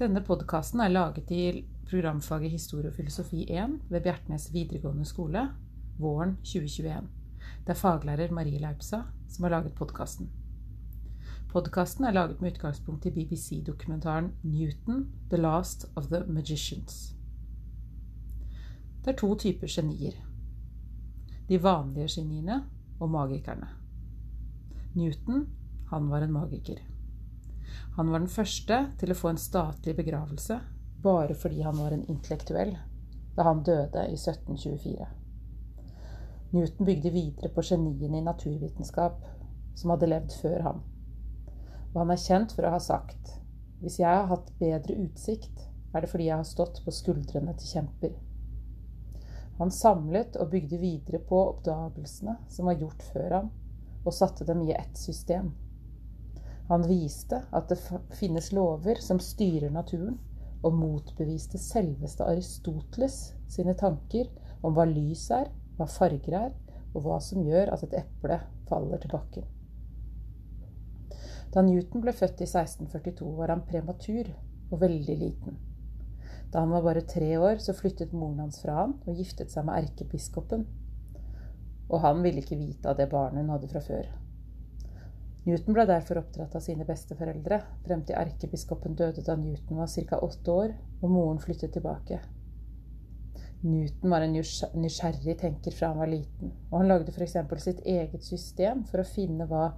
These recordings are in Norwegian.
Denne podkasten er laget i programfaget Historie og filosofi 1 ved Bjertnæs videregående skole våren 2021. Det er faglærer Marie Laupsa som har laget podkasten. Podkasten er laget med utgangspunkt i BBC-dokumentaren 'Newton The Last of the Magicians'. Det er to typer genier. De vanlige geniene og magikerne. Newton, han var en magiker. Han var den første til å få en statlig begravelse bare fordi han var en intellektuell, da han døde i 1724. Newton bygde videre på geniene i naturvitenskap som hadde levd før ham. Og han er kjent for å ha sagt hvis jeg har hatt bedre utsikt, er det fordi jeg har stått på skuldrene til kjemper. Han samlet og bygde videre på oppdagelsene som var gjort før ham, og satte dem i ett system. Han viste at det finnes lover som styrer naturen, og motbeviste selveste Aristoteles sine tanker om hva lys er, hva farger er, og hva som gjør at et eple faller til bakken. Da Newton ble født i 1642, var han prematur og veldig liten. Da han var bare tre år, så flyttet moren hans fra han og giftet seg med erkebiskopen. Og han ville ikke vite av det barnet hun hadde fra før. Newton ble derfor oppdratt av sine besteforeldre, frem til erkebiskopen døde da Newton var ca. åtte år og moren flyttet tilbake. Newton var en nysgjerrig tenker fra han var liten, og han lagde f.eks. sitt eget system for å finne hva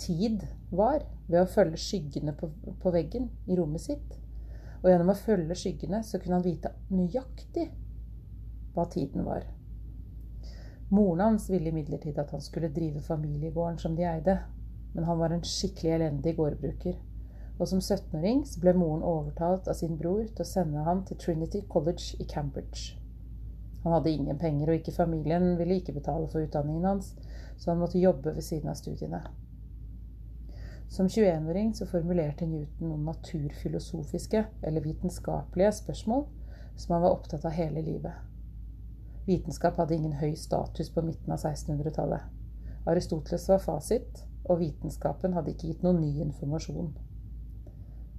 tid var, ved å følge skyggene på, på veggen i rommet sitt. Og gjennom å følge skyggene så kunne han vite nøyaktig hva tiden var. Moren hans ville imidlertid at han skulle drive familiegården som de eide, men han var en skikkelig elendig gårdbruker. Og som 17-åring ble moren overtalt av sin bror til å sende ham til Trinity College i Cambridge. Han hadde ingen penger, og ikke familien ville ikke betale for utdanningen hans, så han måtte jobbe ved siden av studiene. Som 21-åring så formulerte Newton noen naturfilosofiske eller vitenskapelige spørsmål som han var opptatt av hele livet. Vitenskap hadde ingen høy status på midten av 1600-tallet. Aristoteles var fasit, og vitenskapen hadde ikke gitt noen ny informasjon.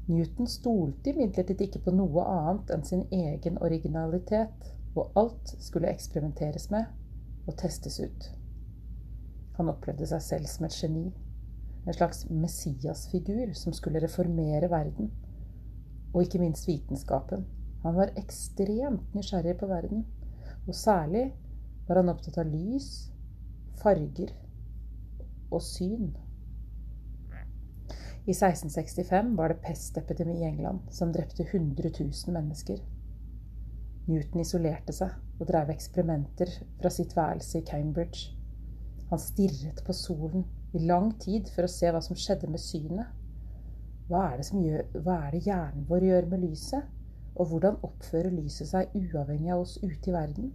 Newton stolte imidlertid ikke på noe annet enn sin egen originalitet, og alt skulle eksperimenteres med og testes ut. Han opplevde seg selv som et geni, en slags messiasfigur som skulle reformere verden, og ikke minst vitenskapen. Han var ekstremt nysgjerrig på verden, og særlig var han opptatt av lys, farger og syn. I 1665 var det pestepidemi i England som drepte 100 000 mennesker. Newton isolerte seg og drev eksperimenter fra sitt værelse i Cambridge. Han stirret på solen i lang tid for å se hva som skjedde med synet. Hva er det, gjør, hva er det hjernen vår gjør med lyset? Og hvordan oppfører lyset seg uavhengig av oss ute i verden?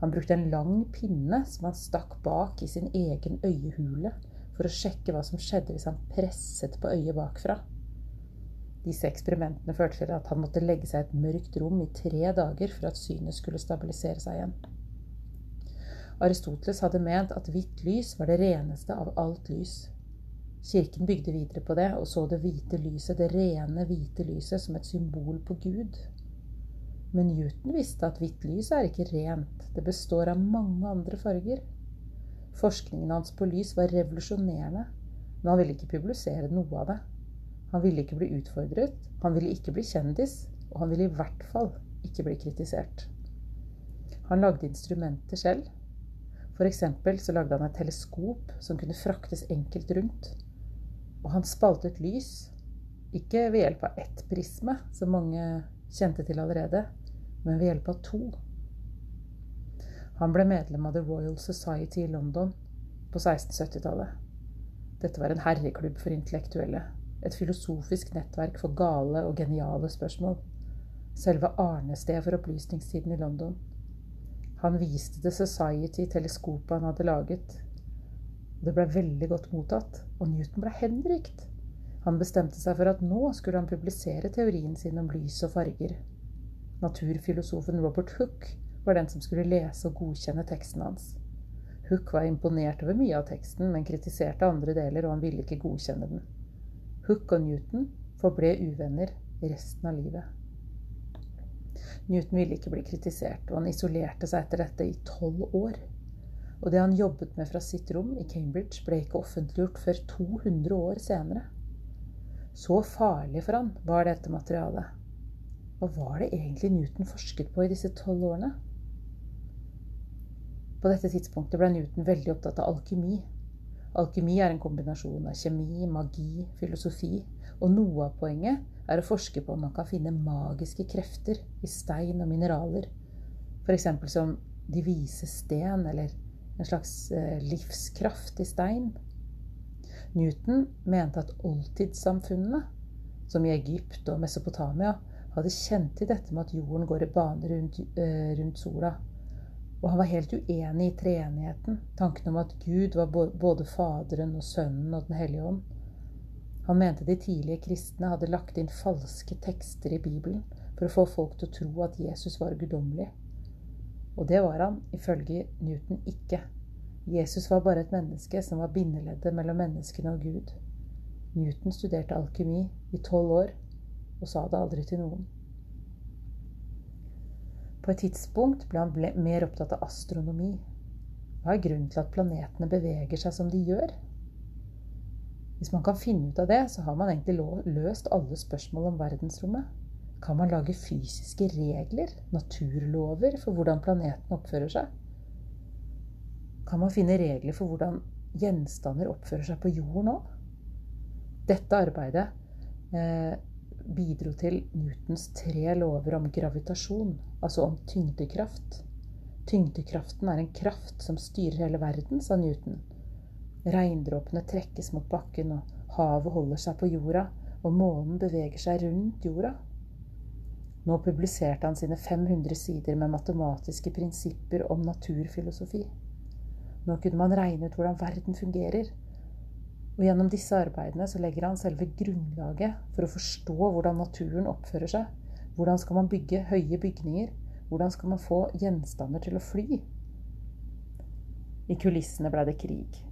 Han brukte en lang pinne som han stakk bak i sin egen øyehule for å sjekke hva som skjedde hvis han presset på øyet bakfra. Disse eksperimentene førte til at han måtte legge seg i et mørkt rom i tre dager for at synet skulle stabilisere seg igjen. Aristoteles hadde ment at hvitt lys var det reneste av alt lys. Kirken bygde videre på det og så det hvite lyset, det rene, hvite lyset, som et symbol på Gud. Men Newton visste at hvitt lys er ikke rent, det består av mange andre farger. Forskningen hans på lys var revolusjonerende, men han ville ikke publisere noe av det. Han ville ikke bli utfordret, han ville ikke bli kjendis, og han ville i hvert fall ikke bli kritisert. Han lagde instrumenter selv. For så lagde han et teleskop som kunne fraktes enkelt rundt. Og han spaltet lys, ikke ved hjelp av ett prisme, som mange kjente til allerede, men ved hjelp av to. Han ble medlem av The Royal Society i London på 1670-tallet. Dette var en herreklubb for intellektuelle. Et filosofisk nettverk for gale og geniale spørsmål. Selve arnestedet for opplysningstiden i London. Han viste The Society teleskopet han hadde laget. Det ble veldig godt mottatt, og Newton ble henrykt. Han bestemte seg for at nå skulle han publisere teorien sin om lys og farger. Naturfilosofen Robert Hooke var den som skulle lese og godkjenne teksten hans. Hooke var imponert over mye av teksten, men kritiserte andre deler, og han ville ikke godkjenne den. Hooke og Newton forble uvenner resten av livet. Newton ville ikke bli kritisert, og han isolerte seg etter dette i tolv år. Og det han jobbet med fra sitt rom i Cambridge, ble ikke offentliggjort før 200 år senere. Så farlig for han var dette materialet. Hva var det egentlig Newton forsket på i disse tolv årene? På dette tidspunktet ble Newton veldig opptatt av alkymi. Alkymi er en kombinasjon av kjemi, magi, filosofi, og noe av poenget er å forske på om man kan finne magiske krefter i stein og mineraler, f.eks. som de vise sten, eller en slags eh, livskraft i stein. Newton mente at oldtidssamfunnene, som i Egypt og Mesopotamia, hadde kjent til dette med at jorden går i bane rundt, uh, rundt sola. Og han var helt uenig i treenigheten, tanken om at Gud var både Faderen og Sønnen og Den hellige ånd. Han mente de tidlige kristne hadde lagt inn falske tekster i Bibelen for å få folk til å tro at Jesus var guddommelig. Og det var han, ifølge Newton, ikke. Jesus var bare et menneske som var bindeleddet mellom menneskene og Gud. Newton studerte alkymi i tolv år og sa det aldri til noen. På et tidspunkt ble han ble mer opptatt av astronomi. Hva er grunnen til at planetene beveger seg som de gjør? Hvis man kan finne ut av det, så har man egentlig løst alle spørsmål om verdensrommet. Kan man lage fysiske regler, naturlover, for hvordan planeten oppfører seg? Kan man finne regler for hvordan gjenstander oppfører seg på jorden òg? Dette arbeidet eh, bidro til Newtons tre lover om gravitasjon, altså om tyngdekraft. Tyngdekraften er en kraft som styrer hele verden, sa Newton. Regndråpene trekkes mot bakken, og havet holder seg på jorda, og månen beveger seg rundt jorda. Nå publiserte han sine 500 sider med matematiske prinsipper om naturfilosofi. Nå kunne man regne ut hvordan verden fungerer. Og gjennom disse arbeidene så legger han selve grunnlaget for å forstå hvordan naturen oppfører seg. Hvordan skal man bygge høye bygninger? Hvordan skal man få gjenstander til å fly? I kulissene ble det krig.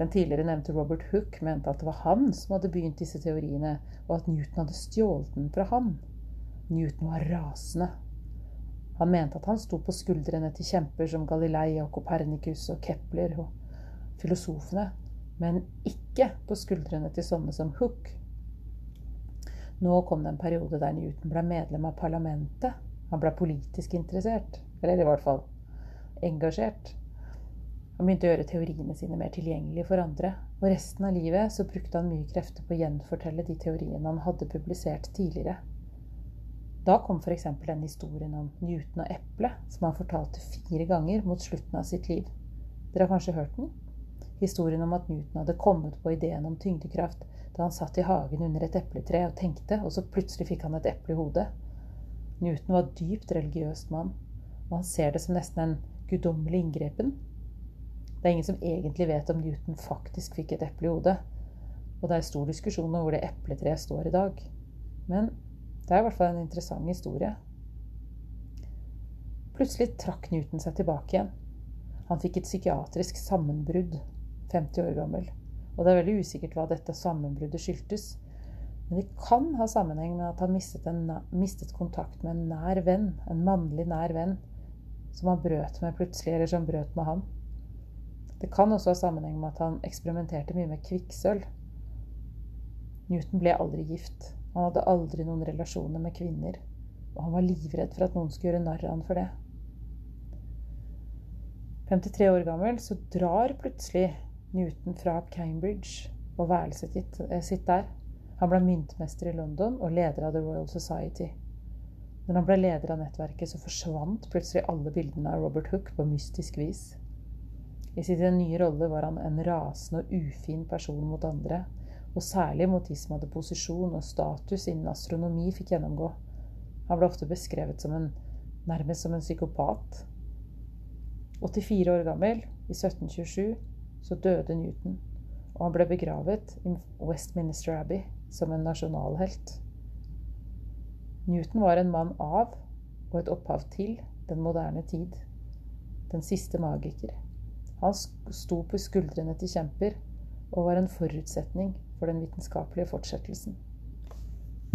Den tidligere nevnte Robert Hooke mente at det var han som hadde begynt disse teoriene, og at Newton hadde stjålet den fra han. Newton var rasende. Han mente at han sto på skuldrene til kjemper som Galilei og Copernicus og Kepler og filosofene, men ikke på skuldrene til sånne som Hook. Nå kom det en periode der Newton ble medlem av parlamentet. Han ble politisk interessert, eller i hvert fall engasjert. Han begynte å gjøre teoriene sine mer tilgjengelige for andre, og resten av livet så brukte han mye krefter på å gjenfortelle de teoriene han hadde publisert tidligere. Da kom f.eks. den historien om Newton og eplet, som han fortalte fire ganger mot slutten av sitt liv. Dere har kanskje hørt den? Historien om at Newton hadde kommet på ideen om tyngdekraft da han satt i hagen under et epletre og tenkte, og så plutselig fikk han et eple i hodet. Newton var dypt religiøst mann, og han ser det som nesten en guddommelig inngrepen det er ingen som egentlig vet om Newton faktisk fikk et eple i hodet. Og det er stor diskusjon om hvor det epletreet står i dag. Men det er i hvert fall en interessant historie. Plutselig trakk Newton seg tilbake igjen. Han fikk et psykiatrisk sammenbrudd, 50 år gammel. Og det er veldig usikkert hva dette sammenbruddet skyldtes. Men det kan ha sammenheng med at han mistet, en, mistet kontakt med en nær venn, en mannlig nær venn, som han brøt med plutselig, eller som brøt med han. Det kan også ha sammenheng med at han eksperimenterte mye med kvikksølv. Newton ble aldri gift. Han hadde aldri noen relasjoner med kvinner. Og han var livredd for at noen skulle gjøre narr av han for det. 53 år gammel så drar plutselig Newton fra Cambridge og værelset eh, sitt der. Han ble myntmester i London og leder av The Royal Society. Når han ble leder av nettverket, så forsvant plutselig alle bildene av Robert Hooke på mystisk vis. I sin nye rolle var han en rasende og ufin person mot andre, og særlig mot de som hadde posisjon og status innen astronomi, fikk gjennomgå. Han ble ofte beskrevet som en, nærmest som en psykopat. 84 år gammel, i 1727, så døde Newton, og han ble begravet i Westminster Abbey som en nasjonalhelt. Newton var en mann av og et opphav til den moderne tid. Den siste magiker. Han sto på skuldrene til kjemper og var en forutsetning for den vitenskapelige fortsettelsen.